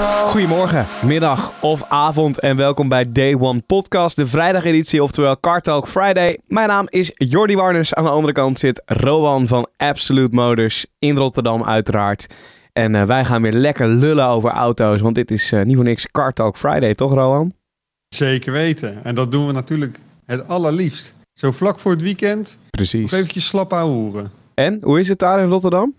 Goedemorgen, middag of avond en welkom bij Day One Podcast, de vrijdageditie, oftewel Car Talk Friday. Mijn naam is Jordi Warners, aan de andere kant zit Rowan van Absolute Motors in Rotterdam uiteraard. En eh, wij gaan weer lekker lullen over auto's, want dit is eh, niet voor niks Car Talk Friday, toch Rowan? Zeker weten. En dat doen we natuurlijk het allerliefst. Zo vlak voor het weekend, Precies. nog eventjes slap horen. En, hoe is het daar in Rotterdam?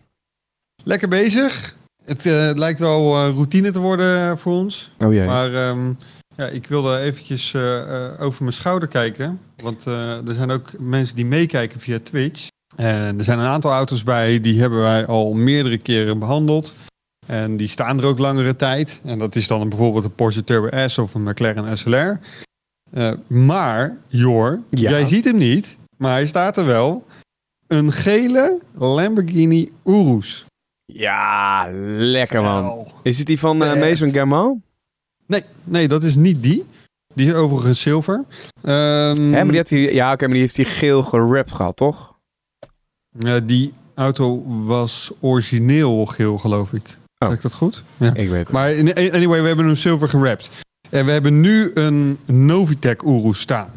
Lekker bezig. Het eh, lijkt wel eh, routine te worden voor ons. Oh jee. Maar ehm, ja, ik wilde eventjes eh, eh, over mijn schouder kijken. Want eh, er zijn ook mensen die meekijken via Twitch. En er zijn een aantal auto's bij, die hebben wij al meerdere keren behandeld. En die staan er ook langere tijd. En dat is dan bijvoorbeeld een Porsche Turbo S of een McLaren SLR. Eh, maar, Jor, Ja. jij ziet hem niet, maar hij staat er wel. Een gele Lamborghini Urus. Ja, lekker man. Is het die van eh Vet. Mason Gamal? Nee, nee, dat is niet die. Die is overigens zilver. Ehm, Hè, maar die, had die, ja, oké, maar die heeft die geel gerapt gehad, toch? eh, die auto was origineel geel, geloof ik. Oh. Zeg ik dat goed? Ja. Ik weet het. Maar anyway, we hebben hem zilver gerapt. En we hebben nu een Novitec Urus staan.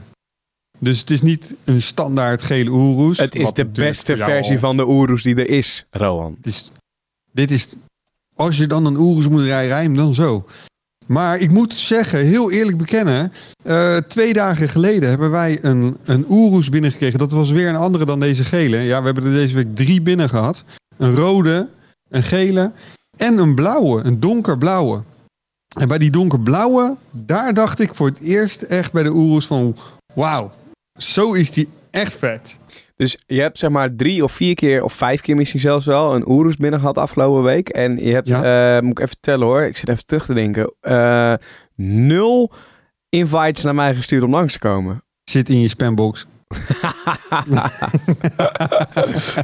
Dus het is niet een standaard gele Urus. Het is de beste versie van de Urus die er is, Rowan. Het is, dit is... Als je dan een Urus moet rijden, rij hem dan zo. Maar ik moet zeggen, heel eerlijk bekennen... eh, twee dagen geleden hebben wij een, een Urus binnengekregen. Dat was weer een andere dan deze gele. Ja, we hebben er deze week drie binnen gehad. Een rode, een gele en een blauwe. Een donkerblauwe. En bij die donkerblauwe, daar dacht ik voor het eerst echt bij de Urus van... Wauw, zo is die echt vet. Dus je hebt zeg maar drie of vier keer, of vijf keer misschien zelfs wel, een Urus binnen gehad afgelopen week. En je hebt, eh, moet ik even tellen hoor, ik zit even terug te denken, eh, nul invites naar mij gestuurd om langs te komen. Zit in je spambox.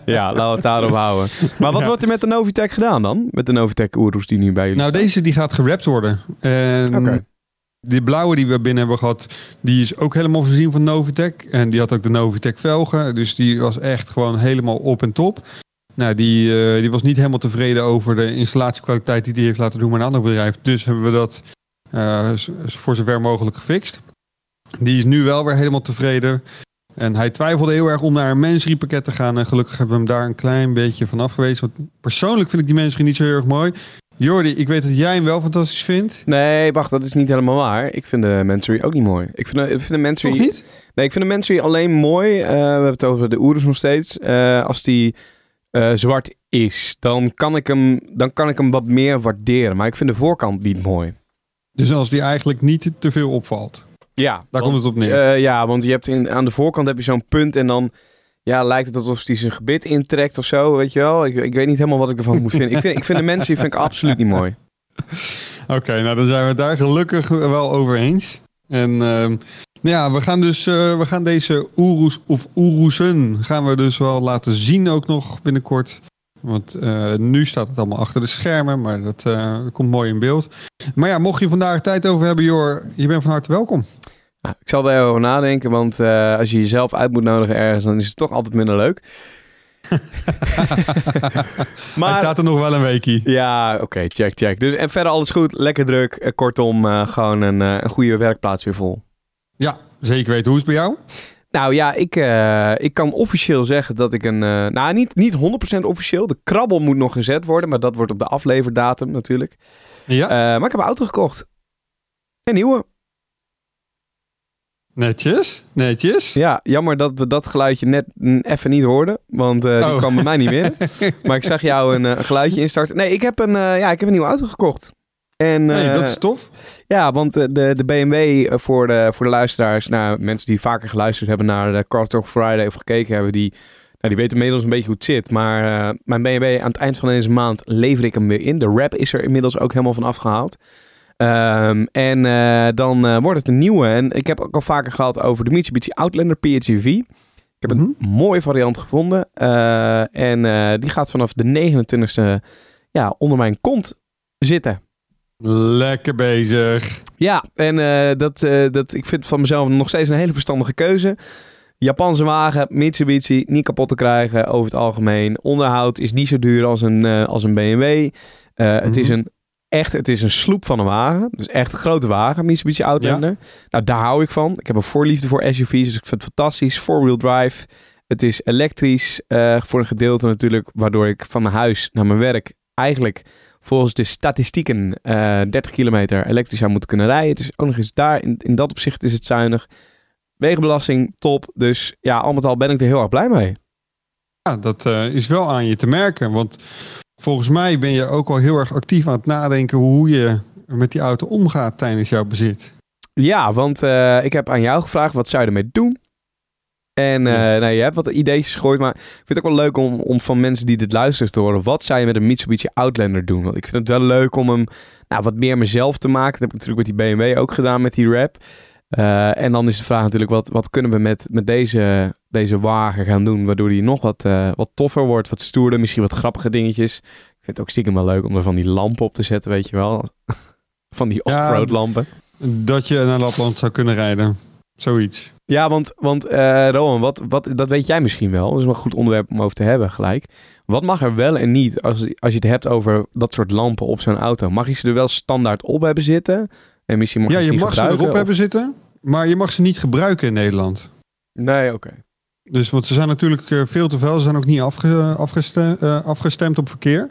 ja, laten we het daarop houden. Maar wat wordt er met de Novitec gedaan dan? Met de Novitec Urus die nu bij jullie Nou, staat? deze die gaat gerapt worden. En Oké. Die blauwe die we binnen hebben gehad, die is ook helemaal voorzien van Novitec. En die had ook de Novitec velgen. Dus die was echt gewoon helemaal op en top. Nou, die, eh, die was niet helemaal tevreden over de installatiekwaliteit die die heeft laten doen met een ander bedrijf. Dus hebben we dat eh, voor zover mogelijk gefixt. Die is nu wel weer helemaal tevreden. En hij twijfelde heel erg om naar een Mansory pakket te gaan. En gelukkig hebben we hem daar een klein beetje van afgewezen. Want persoonlijk vind ik die Mansory niet zo heel erg mooi. Jordi, ik weet dat jij hem wel fantastisch vindt. Nee, wacht, dat is niet helemaal waar. Ik vind de Mansory ook niet mooi. Ik vind de, ik vind de Mansory... Niet? Nee, ik vind de Mansory alleen mooi. eh, we hebben het over de Urus nog steeds. eh, als die eh, zwart is, dan kan, ik hem, dan kan ik hem wat meer waarderen. Maar ik vind de voorkant niet mooi. Dus als die eigenlijk niet te veel opvalt. Ja, Daar komt het op neer. ja, want je hebt in, aan de voorkant heb je zo'n punt en dan ja, lijkt het alsof hij zijn gebit intrekt of zo, weet je wel. Ik, ik weet niet helemaal wat ik ervan moet vinden. Ik vind, ik vind de Mansory vind ik absoluut niet mooi. Oké, nou dan zijn we het daar gelukkig wel over eens. En ehm, ja, we gaan dus eh, we gaan deze Urus of Urusen gaan we dus wel laten zien ook nog binnenkort. Want eh, nu staat het allemaal achter de schermen, maar dat, eh, dat komt mooi in beeld. Maar ja, mocht je vandaag tijd over hebben, Jor, je bent van harte welkom. Nou, ik zal er even over nadenken, want eh, als je jezelf uit moet nodigen ergens, dan is het toch altijd minder leuk. Hij staat er nog wel een weekie. Ja, oké, check, check. Dus en verder alles goed, lekker druk. Eh, kortom, eh, gewoon een, een goede werkplaats weer vol. Ja, zeker weten. Hoe is het bij jou? Nou ja, ik, ik kan officieel zeggen dat ik een... nou, niet, niet 100% officieel. De krabbel moet nog gezet worden, maar dat wordt op de afleverdatum natuurlijk. Ja, maar ik heb een auto gekocht. Een nieuwe. Netjes, netjes. Ja, jammer dat we dat geluidje net even niet hoorden. Want eh, die Oh. kwam bij mij niet binnen. maar ik zag jou een, eh, een geluidje instarten. Nee, ik heb een, eh, ja, ik heb een nieuwe auto gekocht. En, Nee, dat is tof. Ja, want de, de BMW voor de, voor de luisteraars, nou, mensen die vaker geluisterd hebben naar de Car Talk Friday of gekeken hebben, die, nou, die weten inmiddels een beetje hoe het zit. Maar mijn BMW aan het eind van deze maand lever ik hem weer in. De wrap is er inmiddels ook helemaal van afgehaald. Ehm, en eh, dan eh, wordt het een nieuwe. En ik heb ook al vaker gehad over de Mitsubishi Outlander PHEV. Ik heb een mooie variant gevonden. Eh, en die gaat vanaf de 29e ja, onder mijn kont zitten. Lekker bezig. Ja, en dat, dat, ik vind van mezelf nog steeds een hele verstandige keuze. Japanse wagen, Mitsubishi, niet kapot te krijgen over het algemeen. Onderhoud is niet zo duur als een, als een BMW. Het is Mhm. een echt, het is een sloep van een wagen. Dus echt een grote wagen, Mitsubishi Outlander. Nou, daar hou ik van. Ik heb een voorliefde voor SUV's, dus ik vind het fantastisch. Four-wheel drive. Het is elektrisch eh, voor een gedeelte natuurlijk, waardoor ik van mijn huis naar mijn werk eigenlijk volgens de statistieken eh 30 kilometer elektrisch zou moeten kunnen rijden. Het is ook nog eens daar, in, in dat opzicht is het zuinig. Wegenbelasting, top. Dus ja, al met al ben ik er heel erg blij mee. Ja, dat eh, is wel aan je te merken. Want volgens mij ben je ook al heel erg actief aan het nadenken hoe je met die auto omgaat tijdens jouw bezit. Ja, want eh, ik heb aan jou gevraagd, wat zou je ermee doen? En Yes. nou, je hebt wat ideetjes gegooid, maar ik vind het ook wel leuk om, om van mensen die dit luisteren te horen. Wat zou je met een Mitsubishi Outlander doen? Want ik vind het wel leuk om hem nou, wat meer mezelf te maken. Dat heb ik natuurlijk met die BMW ook gedaan, met die rap. Eh, en dan is de vraag natuurlijk, wat, wat kunnen we met, met deze, deze wagen gaan doen? Waardoor die nog wat, eh, wat toffer wordt, wat stoerder, misschien wat grappige dingetjes. Ik vind het ook stiekem wel leuk om er van die lampen op te zetten, weet je wel. van die off-road lampen. Dat je naar Lapland zou kunnen rijden. Zoiets. Ja, want, want eh Rowan, wat, wat, dat weet jij misschien wel. Dat is wel een goed onderwerp om over te hebben gelijk. Wat mag er wel en niet als, als je het hebt over dat soort lampen op zo'n auto? Mag je ze er wel standaard op hebben zitten? Mag ja, je, je ze niet mag ze erop of- hebben zitten, maar je mag ze niet gebruiken in Nederland. Nee, oké. Dus, want ze zijn natuurlijk eh, veel te veel. Ze zijn ook niet afge, afgestemd, afgestemd op verkeer.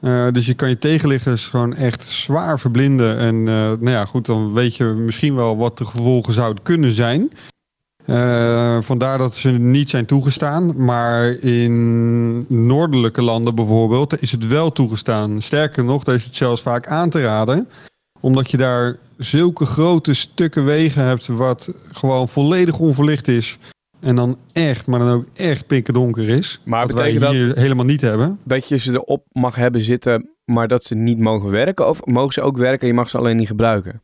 Eh, dus je kan je tegenliggers gewoon echt zwaar verblinden. En eh, nou ja, goed, dan weet je misschien wel wat de gevolgen zouden kunnen zijn. Eh, vandaar dat ze niet zijn toegestaan. Maar in noordelijke landen bijvoorbeeld is het wel toegestaan. Sterker nog, daar is het zelfs vaak aan te raden. Omdat je daar zulke grote stukken wegen hebt wat gewoon volledig onverlicht is. En dan echt, maar dan ook echt pinkerdonker is. Maar wat wij betekent dat- hier helemaal niet hebben. Dat je ze erop mag hebben zitten, maar dat ze niet mogen werken? Of mogen ze ook werken en je mag ze alleen niet gebruiken?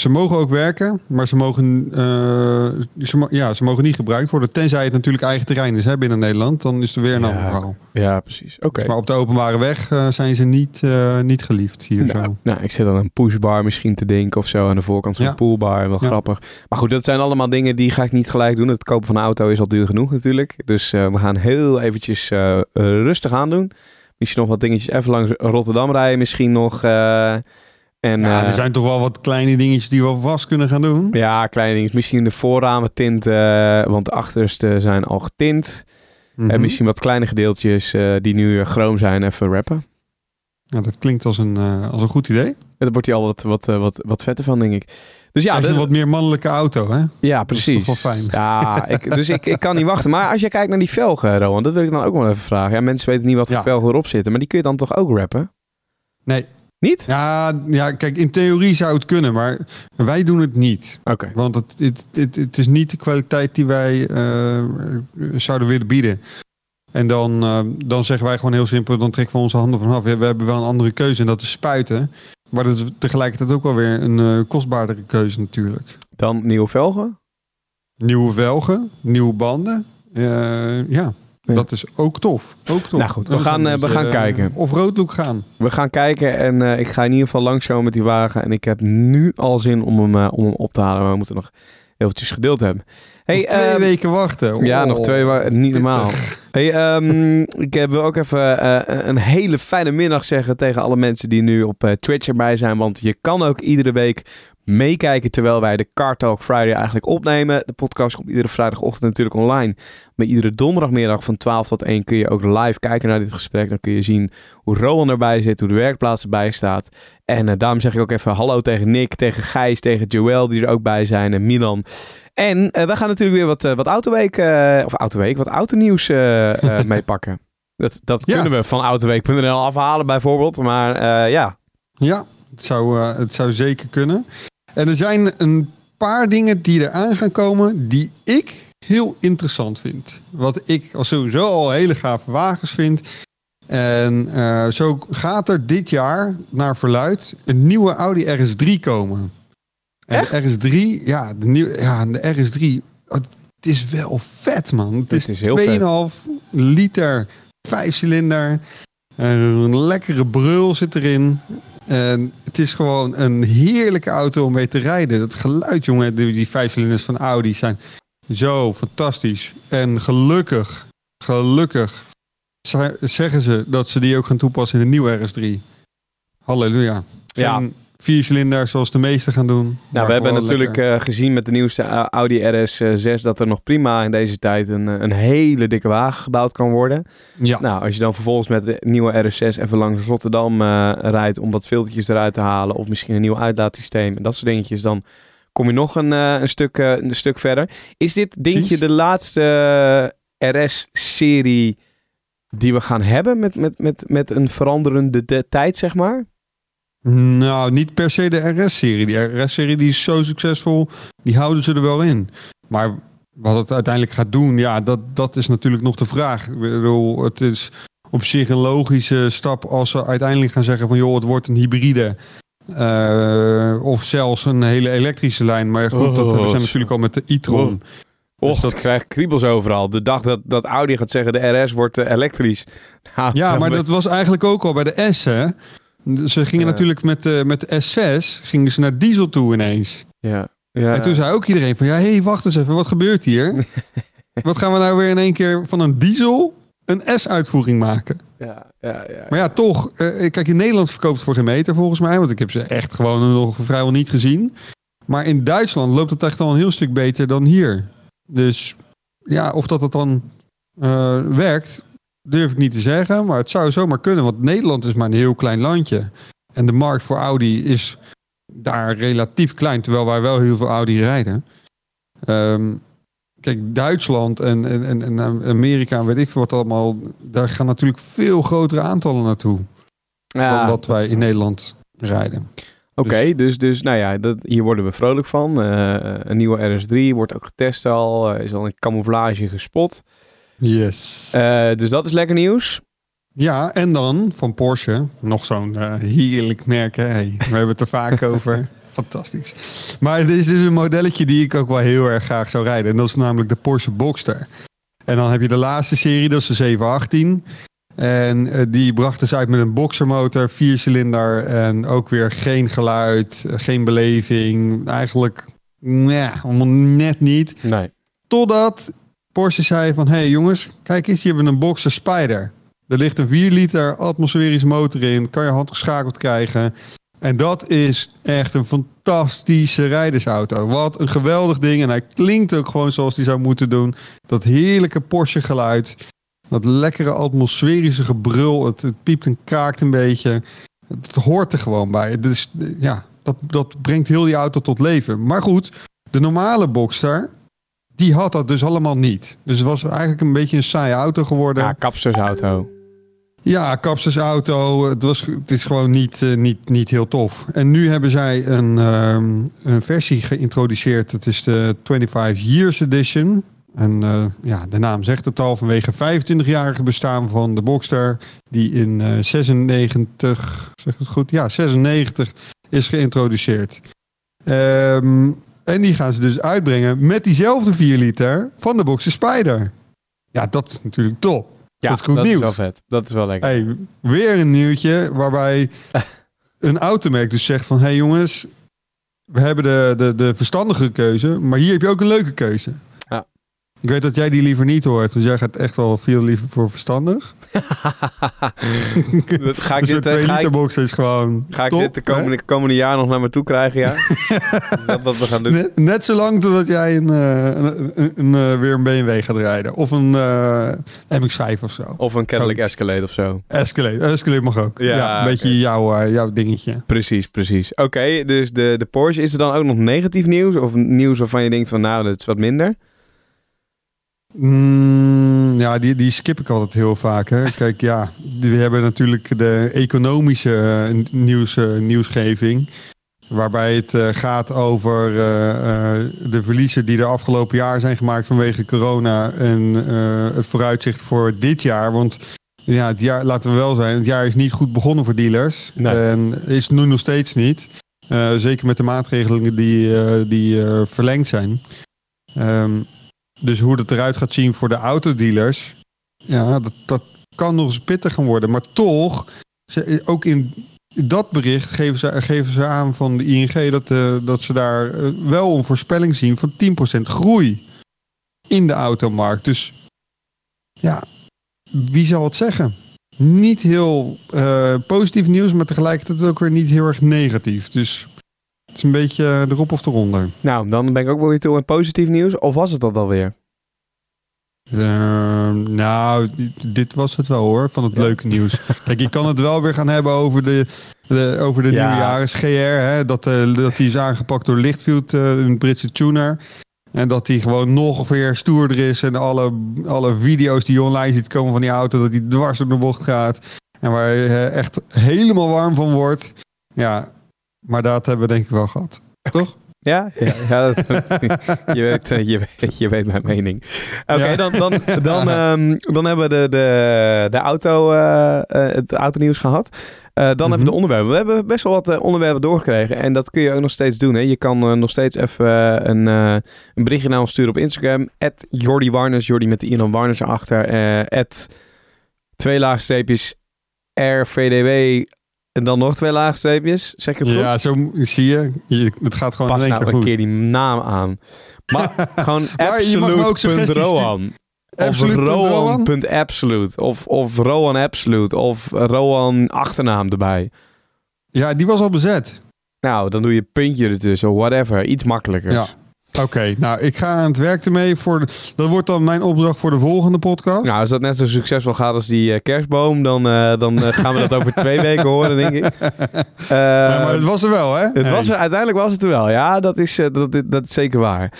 Ze mogen ook werken, maar ze mogen, eh, ze, ja, ze mogen niet gebruikt worden. Tenzij het natuurlijk eigen terrein is hè, binnen Nederland. Dan is er weer een Ja, ander verhaal. Ja, precies. Oké. Maar op de openbare weg eh, zijn ze niet, eh, niet geliefd hier Nou, zo. nou, ik zit aan een pushbar misschien te denken of zo aan de voorkant van Ja. een poolbar. Wel Ja. grappig. Maar goed, dat zijn allemaal dingen die ga ik niet gelijk doen. Het kopen van een auto is al duur genoeg natuurlijk. Dus we gaan heel eventjes rustig aan doen. Misschien nog wat dingetjes even langs Rotterdam rijden. Misschien nog... en, Ja, eh, er zijn toch wel wat kleine dingetjes die we vast kunnen gaan doen. ja, kleine dingen. Misschien de voorramen tint, eh, want de achterste zijn al getint. Mhm. En misschien wat kleine gedeeltjes eh, die nu chroom zijn even rappen. Ja, dat klinkt als een, als een goed idee. Daar wordt hij al wat, wat, wat, wat vetter van, denk ik. Dus ja, een wat meer mannelijke auto, hè? Ja, is precies. toch wel fijn. Ja, ik, dus ik, ik kan niet wachten. Maar als je kijkt naar die velgen, Rowan, dat wil ik dan ook wel even vragen. Ja, mensen weten niet wat voor Ja. velgen erop zitten, maar die kun je dan toch ook rappen? Nee. Niet? Ja, ja, kijk, in theorie zou het kunnen, maar wij doen het niet. Oké. Want het, het, het, het is niet de kwaliteit die wij eh, zouden willen bieden. En dan, eh, dan zeggen wij gewoon heel simpel, dan trekken we onze handen vanaf. We hebben wel een andere keuze en dat is spuiten. Maar dat is tegelijkertijd ook wel weer een eh, kostbaardere keuze natuurlijk. Dan nieuwe velgen? Nieuwe velgen, nieuwe banden. Ja, Ja. dat is ook tof. Ook tof. Nou goed, we gaan, eh, we gaan eh, kijken. Of roodlook gaan. We gaan kijken en eh, ik ga in ieder geval langskomen met die wagen. En ik heb nu al zin om hem, om hem op te halen, maar we moeten nog eventjes geduld hebben. Hey, Nog twee ehm, weken wachten. Ja, Oh, nog twee, wa- niet normaal. Hey, ehm, ik wil ook even eh, een hele fijne middag zeggen tegen alle mensen die nu op eh, Twitch erbij zijn. Want je kan ook iedere week meekijken terwijl wij de Car Talk Friday eigenlijk opnemen. De podcast komt iedere vrijdagochtend natuurlijk online. Maar iedere donderdagmiddag van 12 tot 1 kun je ook live kijken naar dit gesprek. Dan kun je zien hoe Rowan erbij zit, hoe de werkplaats erbij staat. En eh, daarom zeg ik ook even hallo tegen Nick, tegen Gijs, tegen Joël die er ook bij zijn en Milan. En eh, we gaan natuurlijk weer wat, eh, wat Autoweek, of Autoweek, wat autonieuws meepakken. Dat, dat Ja. kunnen we van autoweek.nl afhalen bijvoorbeeld. Maar ja, Ja, het zou, het zou zeker kunnen. En er zijn een paar dingen die eraan gaan komen die ik heel interessant vind. Wat ik sowieso al hele gave wagens vind. En eh, zo gaat er dit jaar, naar verluid, een nieuwe Audi RS3 komen. En de RS3, ja, de, nieuwe, ja, de RS3, het is wel vet, man. Het, Het is, is heel vet. 2,5 liter, vijfcilinder. Een lekkere brul zit erin. En het is gewoon een heerlijke auto om mee te rijden. Dat geluid, jongen, die, die vijfcilinders van Audi zijn zo fantastisch. En gelukkig, gelukkig ze- zeggen ze dat ze die ook gaan toepassen in de nieuwe RS3. Halleluja. Ja. Geen viercilinder zoals de meesten gaan doen. Nou, we hebben natuurlijk lekker. eh, gezien met de nieuwste eh, Audi RS6 dat er nog prima in deze tijd een, eh, een hele dikke wagen gebouwd kan worden. ja. Nou, als je dan vervolgens met de nieuwe RS6 even langs Rotterdam eh, rijdt om wat filtertjes eruit te halen of misschien een nieuw uitlaatsysteem en dat soort dingetjes, dan kom je nog een, eh, een, stuk, eh, een stuk verder. Is dit, denk je, de laatste eh, RS-serie die we gaan hebben met, met, met, met een veranderende de tijd, zeg maar? Nou, niet per se de RS-serie. Die RS-serie die is zo succesvol, die houden ze er wel in. Maar wat het uiteindelijk gaat doen, ja, dat, dat is natuurlijk nog de vraag. Ik bedoel, het is op zich een logische stap als ze uiteindelijk gaan zeggen van joh, het wordt een hybride. Eh, of zelfs een hele elektrische lijn. Maar goed, dat Oh, hebben ze zo. natuurlijk al met de e-tron. Och, dat- krijg kriebels overal. De dag dat, dat Audi gaat zeggen de RS wordt eh, elektrisch. Nou, Ja, maar dat was eigenlijk ook al bij de S, hè? Ze gingen Ja. natuurlijk met de, met de S6 gingen ze naar diesel toe ineens. Ja, ja. En toen zei ook iedereen van, ja, hé, hey, wacht eens even, wat gebeurt hier? wat gaan we nou weer in één keer van een diesel een S-uitvoering maken? ja, ja, ja. Maar ja, toch, eh, kijk, in Nederland verkoopt het voor geen meter volgens mij, want ik heb ze echt gewoon nog vrijwel niet gezien. Maar in Duitsland loopt het echt al een heel stuk beter dan hier. Dus ja, of dat het dan eh, werkt, durf ik niet te zeggen. Maar het zou zomaar kunnen, want Nederland is maar een heel klein landje. En de markt voor Audi is daar relatief klein, terwijl wij wel heel veel Audi rijden. Ehm, kijk, Duitsland en, en, en, Amerika en weet ik veel wat allemaal, daar gaan natuurlijk veel grotere aantallen naartoe Ja, dan dat wij in Nederland rijden. Oké, dus, dus nou ja, dat, hier worden we vrolijk van. Eh, een nieuwe RS3 wordt ook getest al. eh, is al in camouflage gespot. Yes. Eh, dus dat is lekker nieuws. Ja, en dan van Porsche, nog zo'n eh, heerlijk merk. Hè? Hey, we hebben het er vaak over. Fantastisch. Maar dit is dus een modelletje die ik ook wel heel erg graag zou rijden. En dat is namelijk de Porsche Boxster. En dan heb je de laatste serie, dat is de 718. En eh, die brachten ze uit met een boxermotor, viercilinder en ook weer geen geluid, geen beleving. Eigenlijk, nee, allemaal net niet. Nee. Totdat Porsche zei van... hey jongens, kijk eens, hier hebben we een Boxer Spider. Er ligt een 4 liter atmosferische motor in. Kan je handgeschakeld krijgen. En dat is echt een fantastische rijdersauto. Wat een geweldig ding. En hij klinkt ook gewoon zoals hij zou moeten doen. Dat heerlijke Porsche geluid. Dat lekkere atmosferische gebrul. Het, piept en kraakt een beetje. Het, hoort er gewoon bij. Dus ja, dat, dat brengt heel die auto tot leven. Maar goed, de normale Boxster die had dat dus allemaal niet. Dus het was eigenlijk een beetje een saaie auto geworden. Ja, kapstersauto. ja kapsersauto. Het, was, het is gewoon niet, eh, niet, niet heel tof. En nu hebben zij een, ehm, een versie geïntroduceerd. Het is de 25 Years Edition. En eh, ja, de naam zegt het al vanwege 25-jarige bestaan van de Boxster. Die in eh 96, zeg het goed? Ja, 96 is geïntroduceerd. Ehm, en die gaan ze dus uitbrengen met diezelfde 4 liter van de Boxer Spider. Ja, dat is natuurlijk top. Ja, Dat is goed dat nieuws. is wel vet. Dat is wel lekker. Hey, weer een nieuwtje waarbij een automerk dus zegt van... hé hey jongens, we hebben de, de, de verstandige keuze, maar hier heb je ook een leuke keuze. Ik weet dat jij die liever niet hoort, want jij gaat echt wel veel liever voor verstandig. Dat ga ik Dus dit, eh, 2 ga liter ik, box is gewoon ga ik top, dit de hè? komende, komende jaar nog naar me toe krijgen, ja? dat wat we gaan doen? Net, net zo lang totdat jij een, eh, een, een, een, eh, weer een BMW gaat rijden. Of een eh, MX-5 of zo. Of een Cadillac. Escalade of zo. Escalade. Escalade mag ook. Ja, Ja, een beetje jouw, eh, jouw dingetje. Precies, precies. Oké, dus de, de Porsche. Is er dan ook nog negatief nieuws? Of nieuws waarvan je denkt van nou, dat is wat minder? Mm, ja, die, die skip ik altijd heel vaak. Hè. Kijk, ja, we hebben natuurlijk de economische eh, nieuws, eh, nieuwsgeving. Waarbij het eh, gaat over de verliezen die de afgelopen jaar zijn gemaakt vanwege corona. En het vooruitzicht voor dit jaar. Want ja, het jaar, laten we wel zijn, het jaar is niet goed begonnen voor dealers. Nee. En is nu nog steeds niet. Zeker met de maatregelen die, die verlengd zijn. Ehm, dus hoe het eruit gaat zien voor de autodealers, ja, dat, dat kan nog eens pittig gaan worden. Maar toch, ook in dat bericht geven ze, geven ze aan van de ING dat, eh, dat ze daar eh, wel een voorspelling zien van 10% groei in de automarkt. Dus ja, wie zal het zeggen? Niet heel eh, positief nieuws, maar tegelijkertijd ook weer niet heel erg negatief. Dus het is een beetje erop of eronder. Nou, dan ben ik ook wel weer toe in positief nieuws. Of was het dat alweer? Ehm, nou, dit was het wel hoor, van het leuke nieuws. Kijk, je kan het wel weer gaan hebben over de, de, over de Ja. nieuwjaars GR. Hè, dat, eh, dat die is aangepakt door Lichtfield, eh, een Britse tuner. En dat die gewoon nog weer stoerder is. En alle, alle video's die je online ziet komen van die auto, dat die dwars door de bocht gaat. En waar je eh, echt helemaal warm van wordt. Ja, maar dat hebben we denk ik wel gehad. Toch? Ja, ja, ja dat, je, weet, eh, je, weet, je weet mijn mening. Oké, Ja. dan, dan, dan, ehm, dan hebben we de, de, de auto, eh, het autonieuws gehad. Eh, dan Mhm. even de onderwerpen. We hebben best wel wat onderwerpen doorgekregen. En dat kun je ook nog steeds doen. Hè. Je kan nog steeds even een, een berichtje naar ons sturen op Instagram. At Jordi Warners. Jordi met de Ian Warners erachter. at twee laagstreepjes RVDW. En dan nog twee laagstreepjes. Zeg ik het goed? Ja, zo zie je. je het gaat gewoon Pas in één nou keer een keer die naam aan. Maar gewoon absolute.roan. Of? Roan.absolute. Of, of Roan Absolute. Of Roan achternaam erbij. Ja, die was al bezet. Nou, dan doe je puntje ertussen. Whatever. Iets makkelijker. Ja. Oké, nou, ik ga aan het werk ermee. Voor de, dat wordt dan mijn opdracht voor de volgende podcast. Nou, als dat net zo succesvol gaat als die eh, kerstboom, dan, eh, dan eh, gaan we dat over twee weken horen, denk ik. Ja, maar het was er wel, hè? Het was er, uiteindelijk was het er wel, ja, dat is, dat, dat is zeker waar.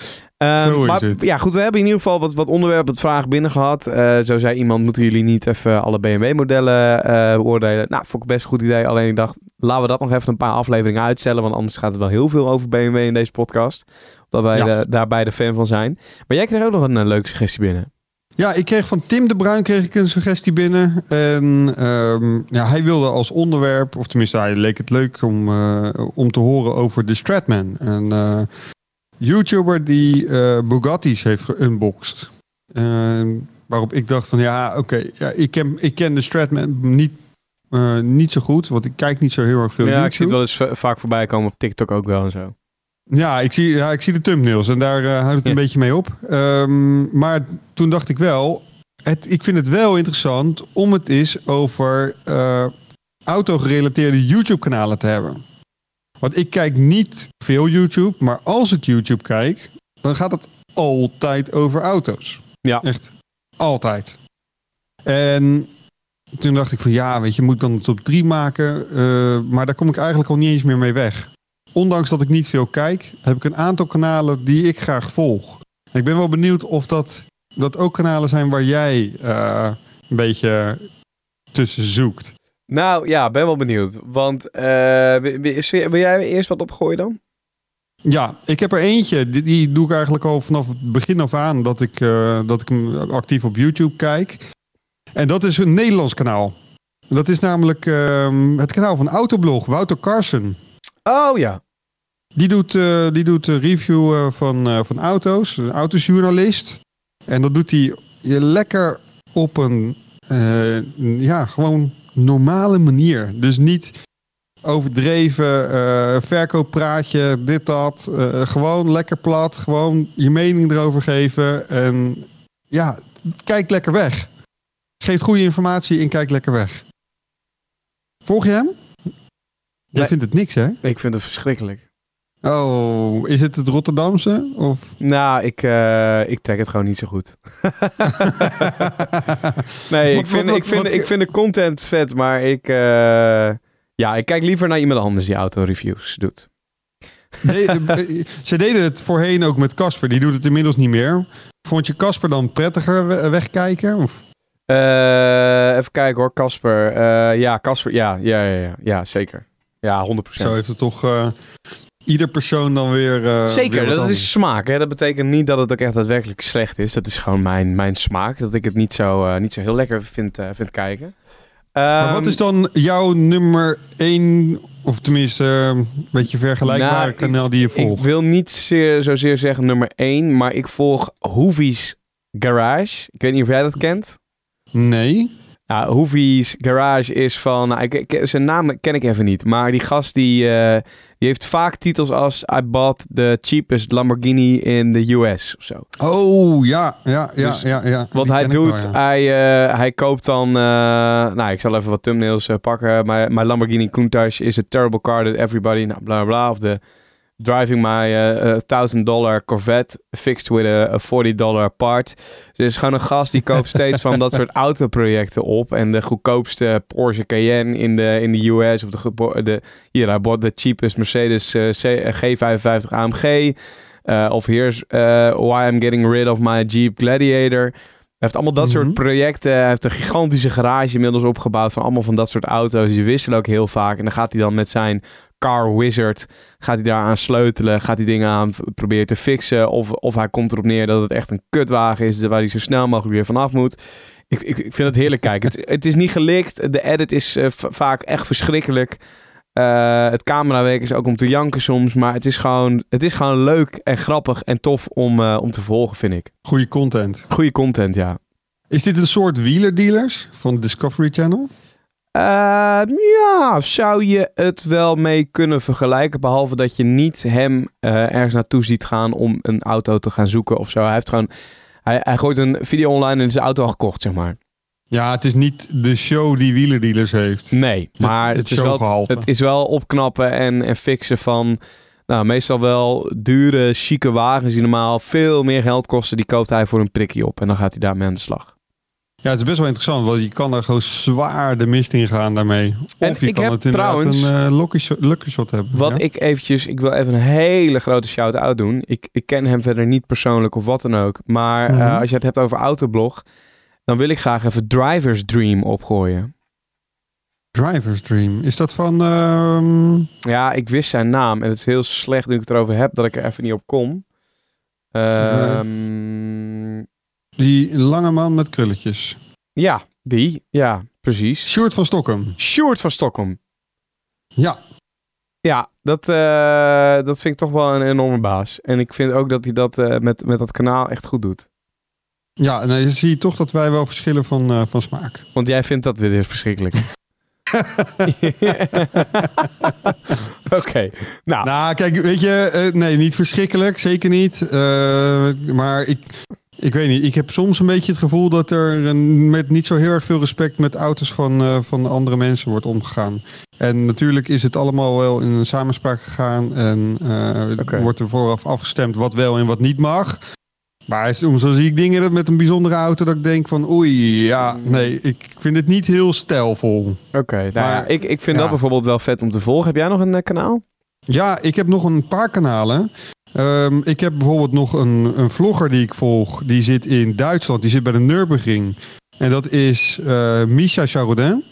Zo is maar, het. Ja, goed, we hebben in ieder geval wat, wat onderwerpen, wat vragen binnen gehad. Eh, zo zei iemand, moeten jullie niet even alle BMW-modellen eh, beoordelen? Nou, vond ik best een goed idee. Alleen ik dacht, laten we dat nog even een paar afleveringen uitstellen, want anders gaat het wel heel veel over BMW in deze podcast. Omdat wij Ja. eh, daar beide fan van zijn. Maar jij kreeg ook nog een eh, leuke suggestie binnen. Ja, ik kreeg van Tim de Bruin kreeg ik een suggestie binnen. En ehm, ja, hij wilde als onderwerp, of tenminste hij leek het leuk om, om te horen over de Stratman. Eh, YouTuber die eh, Bugatti's heeft geunboxed. Ehm, waarop ik dacht van ja, oké, ja, ik, ken, ik ken de Stratman niet, eh, niet zo goed. Want ik kijk niet zo heel erg veel ja, YouTube. ik zie het wel eens va- vaak voorbij komen op TikTok ook wel en zo. Ja, ik zie, ja, ik zie de thumbnails en daar eh, houdt het een beetje mee op. Ehm, maar toen dacht ik wel, het, ik vind het wel interessant om het eens over auto-gerelateerde YouTube-kanalen te hebben. Want ik kijk niet veel YouTube, maar als ik YouTube kijk, dan gaat het altijd over auto's. Ja. Echt altijd. En toen dacht ik van ja, weet je, moet ik dan het op drie maken? Eh, maar daar kom ik eigenlijk al niet eens meer mee weg ondanks dat ik niet veel kijk, heb ik een aantal kanalen die ik graag volg. En ik ben wel benieuwd of dat, dat ook kanalen zijn waar jij eh, een beetje tussen zoekt. Nou ja, ben wel benieuwd. Want eh, wil, jij eerst wat opgooien dan? Ja, ik heb er eentje, die, die doe ik eigenlijk al vanaf het begin af aan dat ik, eh, dat ik hem actief op YouTube kijk. En dat is een Nederlands kanaal. Dat is namelijk ehm, het kanaal van Autoblog, Wouter Carson. Oh ja. Die doet, eh, die doet een review van, van auto's, een autojournalist. En dat doet hij lekker op een, ja, gewoon normale manier. Dus niet overdreven eh verkooppraatje, dit, dat. Eh, gewoon lekker plat, gewoon je mening erover geven. En ja, kijk lekker weg. Geeft goede informatie en kijk lekker weg. Volg je hem? Jij Nee. vindt het niks, hè? Ik vind het verschrikkelijk. Oh, is het het Rotterdamse? Of? Nou, ik, eh, ik trek het gewoon niet zo goed. nee, Wat- ik vind, wat- ik, vind, ik vind de content vet, maar ik... eh, ja, ik kijk liever naar iemand anders die autoreviews doet. Nee, eh, ze deden het voorheen ook met Casper. Die doet het inmiddels niet meer. Vond je Casper dan prettiger we- wegkijken? Of? Eh, even kijken hoor, Casper. Ja, Casper, ja, ja, ja, ja, ja, zeker. Ja, 100%. Zo heeft het toch ieder persoon dan weer. eh, Zeker, dat anders. is smaak. Hè? Dat betekent niet dat het ook echt daadwerkelijk slecht is. Dat is gewoon mijn, mijn smaak. Dat ik het niet zo, eh, niet zo heel lekker vind, eh, vind kijken. Maar Ehm, wat is dan jouw nummer één, of tenminste een beetje vergelijkbare Nou, ik- kanaal die je Ik volgt? wil niet zeer, zozeer zeggen nummer 1, maar ik volg Hoovie's Garage. Ik weet niet of jij dat kent. Nee. Nou, Hoovie's Garage is van... Nou, ik, ik- zijn naam ken ik even niet. Maar die gast die, eh, die heeft vaak titels als... I bought the cheapest Lamborghini in the US of zo. Oh, ja, ja, ja, Dus ja. ja. Wat hij wel, doet, ja. hij, eh, hij koopt dan... eh, nou, ik zal even wat thumbnails pakken. Maar mijn Lamborghini Countach is a terrible car that everybody... Nou, bla bla. Of de driving my eh, thousand dollar Corvette fixed with a, a 40 dollar part. Dus er is gewoon een gast die koopt steeds van dat soort autoprojecten op. En de goedkoopste Porsche Cayenne in de, in de US. Of de, de hier, hij bought the cheapest Mercedes eh, C- eh, G55 AMG. Eh, of here's eh, why I'm getting rid of my Jeep Gladiator. Hij heeft allemaal dat soort Mhm. projecten. Hij heeft een gigantische garage inmiddels opgebouwd van allemaal van dat soort auto's. Die wisselen ook heel vaak. En dan gaat hij dan met zijn car wizard, gaat hij daar aan sleutelen. Gaat hij dingen aan proberen te fixen. Of, of hij komt erop neer dat het echt een kutwagen is waar hij zo snel mogelijk weer vanaf moet. Ik, ik, ik vind het heerlijk kijken. het, het is niet gelikt. De edit is eh, vaak echt verschrikkelijk. Eh, het camerawerk is ook om te janken soms. Maar het is gewoon, het is gewoon leuk en grappig en tof om, eh, om te volgen, vind ik. Goede content. Goede content, ja. Is dit een soort wielerdealers van Discovery Channel? Eh, ja, zou je het wel mee kunnen vergelijken. Behalve dat je niet hem eh, ergens naartoe ziet gaan om een auto te gaan zoeken of zo. Hij heeft gewoon. Hij, hij gooit een video online en is de auto al gekocht, zeg maar. Ja, het is niet de show die wielerdealers heeft. Nee, maar het het, is, wel, het is wel opknappen en, en fixen van. Nou, meestal wel dure, chique wagens die normaal veel meer geld kosten. Die koopt hij voor een prikje op en dan gaat hij daarmee aan de slag. Ja, het is best wel interessant, want je kan er gewoon zwaar de mist in gaan daarmee. En Of je kan het inderdaad trouwens- een eh, lucky, shot, lucky shot hebben. Wat ja? ik eventjes, ik wil even een hele grote shout-out doen. Ik, ik ken hem verder niet persoonlijk of wat dan ook. Maar eh, Mhm. als je het hebt over Autoblog, dan wil ik graag even Driver's Dream opgooien. Driver's Dream. Is dat van... ehm, Ja, ik wist zijn naam en het is heel slecht nu ik het erover heb dat ik er even niet op kom. Ehm, die lange man met krulletjes? ja, die. Ja, precies. Sjoerd van Stockholm. Sjoerd van Stockholm. Ja. Ja, dat, eh, dat vind ik toch wel een enorme baas. En ik vind ook dat hij dat eh, met, met dat kanaal echt goed doet. Ja, en dan zie je toch dat wij wel verschillen van, eh, van smaak. Want jij vindt dat weer verschrikkelijk. Oké, nou, Nou, kijk, weet je, eh, nee, niet verschrikkelijk, zeker niet. Eh, maar ik, ik weet niet, ik heb soms een beetje het gevoel dat er een, met niet zo heel erg veel respect met auto's van, eh, van andere mensen wordt omgegaan. En natuurlijk is het allemaal wel in een samenspraak gegaan en Oké. wordt er vooraf afgestemd wat wel en wat niet mag. Maar soms zie ik dingen dat met een bijzondere auto dat ik denk van oei, ja, nee, ik vind het niet heel stijlvol. oké. nou ja, ik, ik vind ja. dat bijvoorbeeld wel vet om te volgen. Heb jij nog een eh, kanaal? Ja, ik heb nog een paar kanalen. Ehm, ik heb bijvoorbeeld nog een, een vlogger die ik volg. Die zit in Duitsland. Die zit bij de Nürburgring. En dat is eh Misha Charodin.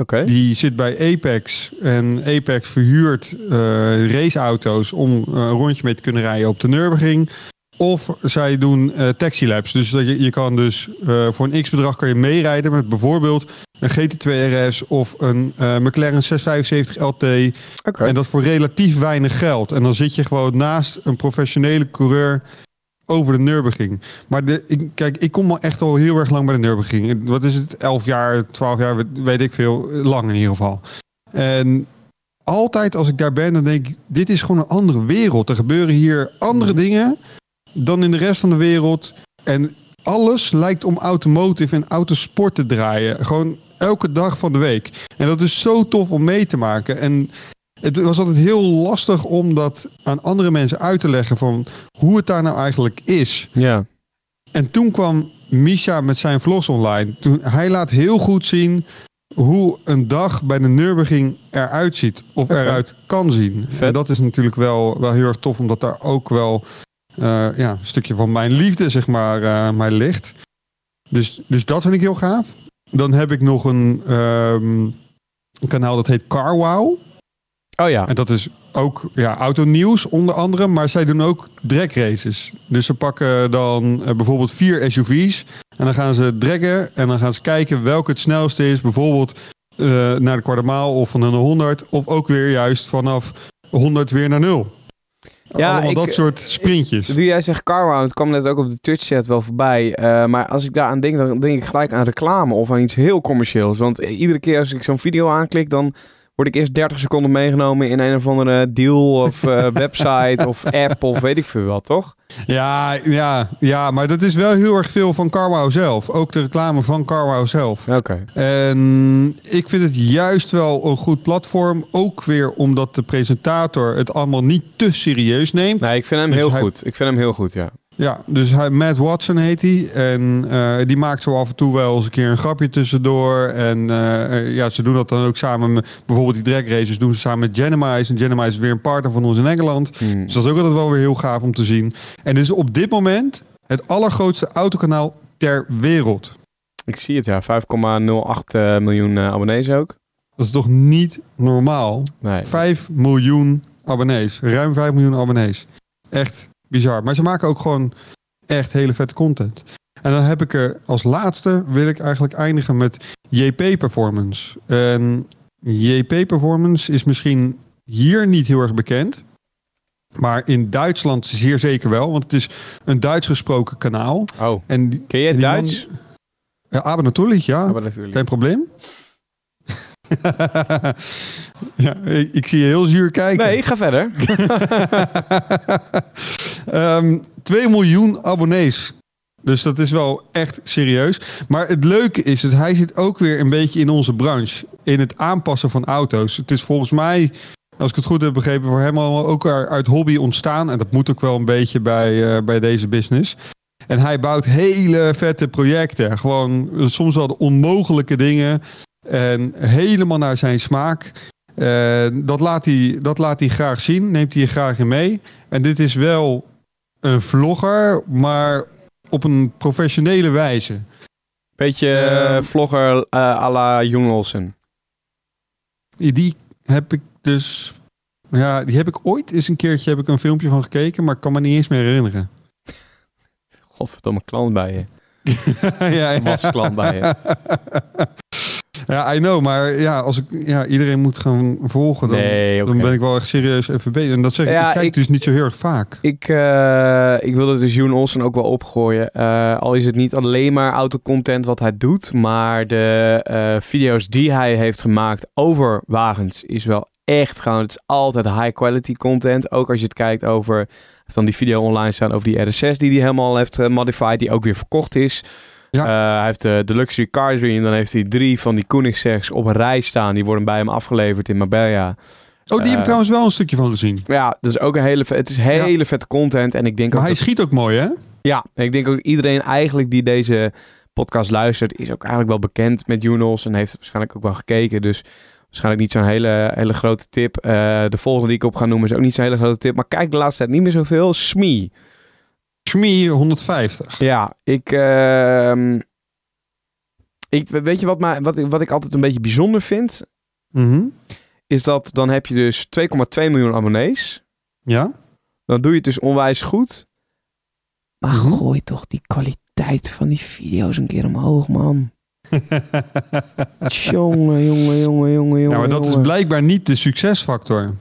Oké. Die zit bij Apex. En Apex verhuurt eh, raceauto's om een rondje mee te kunnen rijden op de Nürburgring. Of zij doen eh taxi labs. Dus dat je, je kan dus eh, voor een x-bedrag kan je meerijden met bijvoorbeeld een GT2 RS of een eh, McLaren 675 LT. En dat voor relatief weinig geld. En dan zit je gewoon naast een professionele coureur over de Nürburgring. Maar de, ik, kijk, ik kom al echt al heel erg lang bij de Nürburgring. Wat is het? 11 jaar, 12 jaar, weet ik veel. Lang in ieder geval. En altijd als ik daar ben, dan denk ik, dit is gewoon een andere wereld. Er gebeuren hier andere dingen dan in de rest van de wereld. En alles lijkt om automotive en autosport te draaien. Gewoon elke dag van de week. En dat is zo tof om mee te maken. En het was altijd heel lastig om dat aan andere mensen uit te leggen van hoe het daar nou eigenlijk is. Ja. En toen kwam Misha met zijn vlogs online. Toen, hij laat heel goed zien hoe een dag bij de Nürburgring eruit ziet. Of eruit kan zien. Vet. En dat is natuurlijk wel, wel heel erg tof, omdat daar ook wel ja, een stukje van mijn liefde, zeg maar, eh mij ligt. Dus, dus dat vind ik heel gaaf. Dan heb ik nog een, ehm, een kanaal dat heet CarWow. Oh ja. En dat is ook ja, autonieuws onder andere, maar zij doen ook drag races. Dus ze pakken dan eh, bijvoorbeeld vier SUV's en dan gaan ze draggen en dan gaan ze kijken welke het snelste is. Bijvoorbeeld eh, naar de kwartmaal of van een 100 of ook weer juist vanaf 100 weer naar 0. Ja, Allemaal ik- dat soort sprintjes. Nu jij zegt Carwow, het kwam net ook op de Twitch-chat wel voorbij. Eh, maar als ik daaraan denk, dan denk ik gelijk aan reclame of aan iets heel commercieels. Want eh, iedere keer als ik zo'n video aanklik, dan word ik eerst 30 seconden meegenomen in een of andere deal of eh, website of app of weet ik veel wat, toch? Ja, ja, ja, maar dat is wel heel erg veel van Carwow zelf. Ook de reclame van Carwow zelf. Oké. En ik vind het juist wel een goed platform. Ook weer omdat de presentator het allemaal niet te serieus neemt. Nee, ik vind hem Dus heel hij- goed. Ik vind hem heel goed, ja. Ja, dus hij, Matt Watson heet hij. En eh, die maakt zo af en toe wel eens een keer een grapje tussendoor. En eh, eh, ja, ze doen dat dan ook samen met bijvoorbeeld die drag races doen ze samen met Genemise. En Genemise is weer een partner van ons in Engeland. Hmm. Dus dat is ook altijd wel weer heel gaaf om te zien. En dit is op dit moment het allergrootste autokanaal ter wereld. Ik zie het, ja. 5,08 eh, miljoen abonnees ook. Dat is toch niet normaal? Nee. 5 miljoen abonnees. Ruim 5 miljoen abonnees. Echt bizar. Maar ze maken ook gewoon echt hele vette content. En dan heb ik er als laatste, wil ik eigenlijk eindigen met JP Performance. En JP Performance is misschien hier niet heel erg bekend. Maar in Duitsland zeer zeker wel. Want het is een Duits gesproken kanaal. Oh, En die, ken je het die man- Duits? ja, aber natuurlijk, ja. Natuurlijk. Geen probleem. ja, ik, ik zie je heel zuur kijken. Nee, ga verder. Ehm 2 miljoen abonnees. Dus dat is wel echt serieus. Maar het leuke is dat hij zit ook weer een beetje in onze branche. In het aanpassen van auto's. Het is volgens mij, als ik het goed heb begrepen, voor hem allemaal ook uit hobby ontstaan. En dat moet ook wel een beetje bij, eh, bij deze business. En hij bouwt hele vette projecten. Gewoon soms wel de onmogelijke dingen. En helemaal naar zijn smaak. Dat, laat hij, dat laat hij graag zien. Neemt hij je graag in mee. En dit is wel een vlogger, maar op een professionele wijze. Beetje eh, Ehm. vlogger eh à la Olsen. Die heb ik dus... Ja, die heb ik ooit eens een keertje heb ik een filmpje van gekeken, maar ik kan me niet eens meer herinneren. Godverdomme klant bij je. ja, ja. Was klant bij je. ja, I know, maar ja, als ik ja, iedereen moet gaan volgen, dan, Nee, dan ben ik wel echt serieus even bezig. En dat zeg ik, Ja, ik kijk ik- dus niet zo heel erg vaak. Ik, eh, ik wilde dus Joen Olsen ook wel opgooien. Eh, al is het niet alleen maar autocontent wat hij doet. Maar de eh, video's die hij heeft gemaakt over wagens is wel echt gewoon... Het is altijd high quality content. Ook als je het kijkt over... heeft dan die video online staan over die RS6 die hij helemaal heeft gemodified. Die ook weer verkocht is. Ja. Eh, hij heeft de, de Luxury Car Dream. Dan heeft hij drie van die Koenigseggs op een rij staan. Die worden bij hem afgeleverd in Marbella. Oh, die heb Eh, ik trouwens wel een stukje van gezien. Ja, dat is ook een hele... Het is hele vette content. En ik denk Maar ook hij dat- schiet ook mooi, hè? ja, en ik denk ook iedereen eigenlijk die deze podcast luistert, is ook eigenlijk wel bekend met Junos en heeft het waarschijnlijk ook wel gekeken. Dus waarschijnlijk niet zo'n hele, hele grote tip. Eh, de volgende die ik op ga noemen is ook niet zo'n hele grote tip. Maar kijk de laatste tijd niet meer zoveel. Smee. Schmie 150. Ja, ik, ehm, ik... Weet je wat, mij, wat, ik- wat ik altijd een beetje bijzonder vind? Mhm. Is dat dan heb je dus 2,2 miljoen abonnees. Ja? Dan doe je het dus onwijs goed. Maar Mhm. gooi toch die kwaliteit van die video's een keer omhoog, man. Jongen, jongen, jongen, jongen, Ja, jongen. maar dat is blijkbaar niet de succesfactor.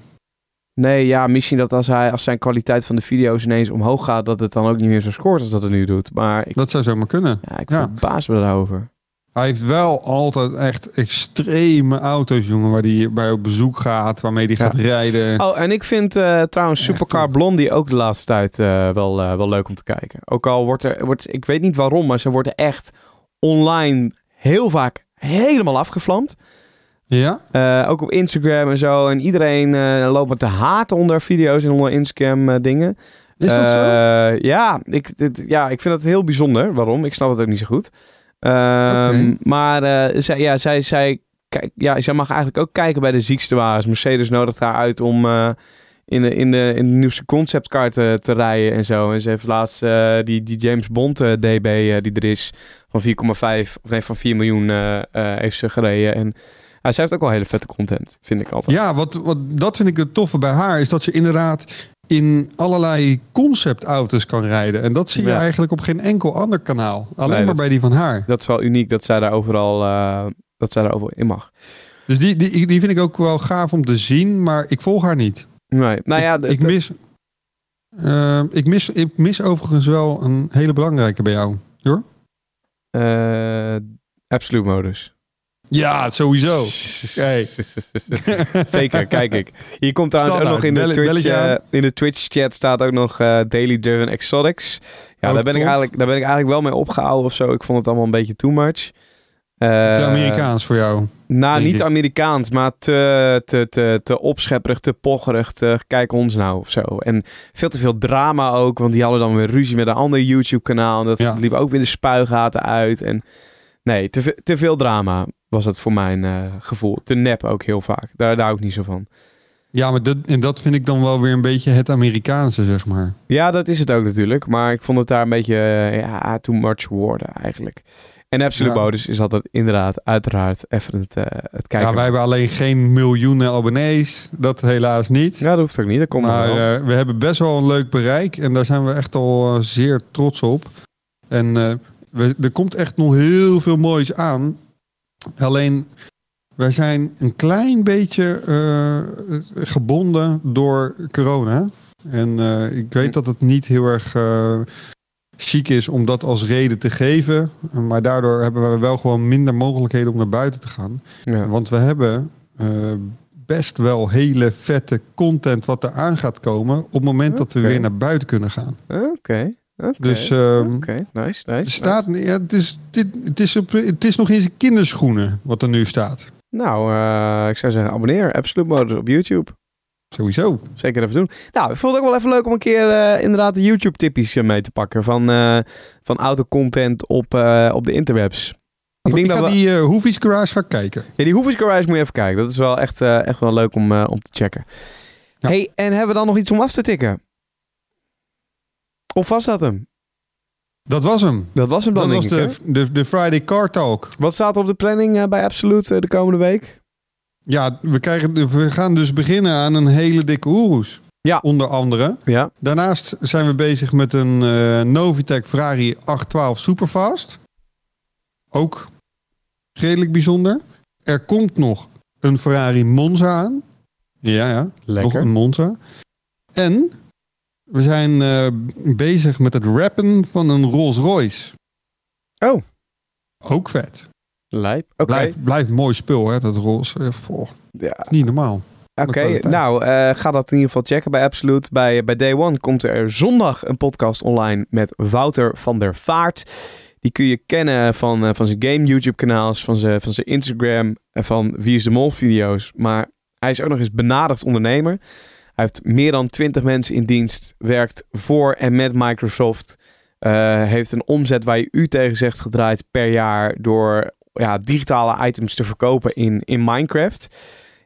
Nee, ja, misschien dat als, hij, als zijn kwaliteit van de video's ineens omhoog gaat, dat het dan ook niet meer zo scoort als dat het nu doet. Maar ik, Dat zou zomaar kunnen. ja, ik Ja. verbaas me daarover. Hij heeft wel altijd echt extreme auto's, jongen, waar hij bij op bezoek gaat, waarmee hij Ja. gaat rijden. Oh, en ik vind eh, trouwens Supercar Blondie ook de laatste tijd eh, wel, eh, wel leuk om te kijken. Ook al wordt er, wordt, ik weet niet waarom, maar ze worden echt online heel vaak helemaal afgevlamd. Ja? Eh, ook op Instagram en zo. En iedereen eh, loopt de haat onder video's en onder Instagram eh, dingen. Is dat zo? Ja ik, dit- ja, ik vind dat heel bijzonder. Waarom? Ik snap het ook niet zo goed. Ehm. Maar zij, ja, zij, zij, kijk, ja, zij mag eigenlijk ook kijken bij de ziekste wagens. Mercedes nodigt haar uit om in, de, in, de, in de nieuwste conceptcar te, te rijden en zo. En ze heeft laatst die, die James Bond DB die er is van 4,5 of nee van 4 miljoen heeft ze gereden. En Ja, zij heeft ook wel hele vette content, vind ik altijd. Ja, wat, wat, dat vind ik het toffe bij haar. Is dat ze inderdaad in allerlei conceptauto's kan rijden. En dat zie je Ja. eigenlijk op geen enkel ander kanaal. Alleen Nee, maar bij die van haar. Dat is wel uniek dat zij daar overal, eh, dat zij daar overal in mag. Dus die, die, die vind ik ook wel gaaf om te zien. Maar ik volg haar niet. Nee, nou ja, ik, mis... eh, ik, mis, ik mis overigens wel een hele belangrijke bij jou. Hoor? eh, Absolute modus. Ja, sowieso. Hey. Zeker, kijk ik. Hier komt trouwens ook nog in de, Twitch, eh, in de Twitch chat staat ook nog eh, Daily Driven Exotics. Ja, Ook daar ben, ik eigenlijk, daar ben ik eigenlijk wel mee opgehouden of zo. Ik vond het allemaal een beetje too much. Eh, Te Amerikaans voor jou. Nou, niet ik. Amerikaans, maar te, te, te, te opschepperig, te pocherig, te kijk ons nou of zo. En veel te veel drama ook, want die hadden dan weer ruzie met een ander YouTube-kanaal. En dat Ja. liep ook weer de spuigaten uit. En nee, te, te veel drama was het voor mijn eh, gevoel. Te nep ook heel vaak. Daar, daar hou ik niet zo van. Ja, maar dat, en dat vind ik dan wel weer een beetje het Amerikaanse, zeg maar. Ja, dat is het ook natuurlijk. Maar ik vond het daar een beetje eh, ja, too much worden eigenlijk. En Absolute Ja. Is altijd inderdaad uiteraard even het, eh, het kijken. Ja, wij hebben alleen geen miljoenen abonnees. Dat helaas niet. Ja, dat hoeft ook niet. Dat komt maar eh, we hebben best wel een leuk bereik. En daar zijn we echt al zeer trots op. En we, er komt echt nog heel veel moois aan. Alleen, wij zijn een klein beetje eh, gebonden door corona. En eh, ik weet dat het niet heel erg eh, chic is om dat als reden te geven. Maar daardoor hebben we wel gewoon minder mogelijkheden om naar buiten te gaan. ja. Want we hebben best wel hele vette content wat er aan gaat komen. op het moment dat we weer naar buiten kunnen gaan. Oké. Dus Oké, nice, nice. er staat, ja, het, is, dit, het, is op, het is nog in zijn kinderschoenen wat er nu staat. Nou, eh, ik zou zeggen, abonneer. Absolute Modus op YouTube. Sowieso. Zeker even doen. Nou, ik vond het ook wel even leuk om een keer eh, inderdaad de YouTube-tippies eh, mee te pakken. Van, eh van autocontent op, eh, op de interwebs. Ik, denk ik dat ga we- die Hoevies Garage gaan kijken. Ja, die Hoevis Garage moet je even kijken. Dat is wel echt, eh, echt wel leuk om, om te checken. Ja. hey, en hebben we dan nog iets om af te tikken? Of was dat hem? Dat was hem. Dat was hem dan, Dat was ik, de, de, de Friday Car Talk. Wat staat er op de planning eh, bij Absolute eh, de komende week? Ja, we, krijgen, we gaan dus beginnen aan een hele dikke Oeroes. Ja. Onder andere. Ja. Daarnaast zijn we bezig met een eh, Novitec Ferrari 812 Superfast. Ook redelijk bijzonder. Er komt nog een Ferrari Monza aan. Ja, ja. Nog Lekker. een Monza. En we zijn eh, bezig met het rappen van een Rolls Royce. Oh. Ook vet. Lijp. Blijft een mooi spul, hè, dat Rolls. Eh, Ja. niet normaal. Oké, nou, eh, ga dat in ieder geval checken bij Absolute. Bij, bij Day One komt er zondag een podcast online met Wouter van der Vaart. Die kun je kennen van, van zijn game YouTube kanaals, van zijn, van zijn Instagram en van Wie is de Mol video's. Maar hij is ook nog eens benaderd ondernemer. Hij heeft meer dan 20 mensen in dienst, werkt voor en met Microsoft. eh, heeft een omzet waar je u tegen zegt gedraaid per jaar door ja, digitale items te verkopen in, in Minecraft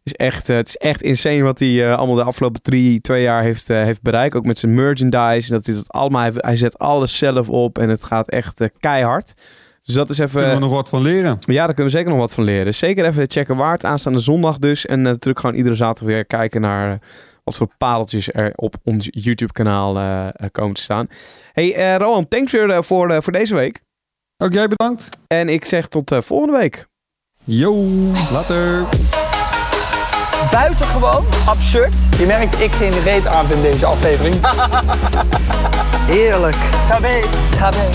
is echt, eh, het is echt insane wat hij eh, allemaal de afgelopen drie, twee jaar heeft, heeft bereikt. Ook met zijn merchandise. Dat hij, dat allemaal, hij, hij zet alles zelf op en het gaat echt keihard. Dus dat is even... Kunnen we nog wat van leren. Ja, daar kunnen we zeker nog wat van leren. Zeker even checken waard aanstaande zondag dus. En natuurlijk gewoon iedere zaterdag weer kijken naar wat voor pareltjes er op ons YouTube kanaal eh, eh, komen te staan. Hey eh Rowan, thanks weer eh, voor, eh, voor deze week. Ook jij bedankt. En ik zeg tot volgende week. Yo, later. Buitengewoon absurd. Je merkt, ik geen reet aan in deze aflevering. Heerlijk. Tabé. Tabé.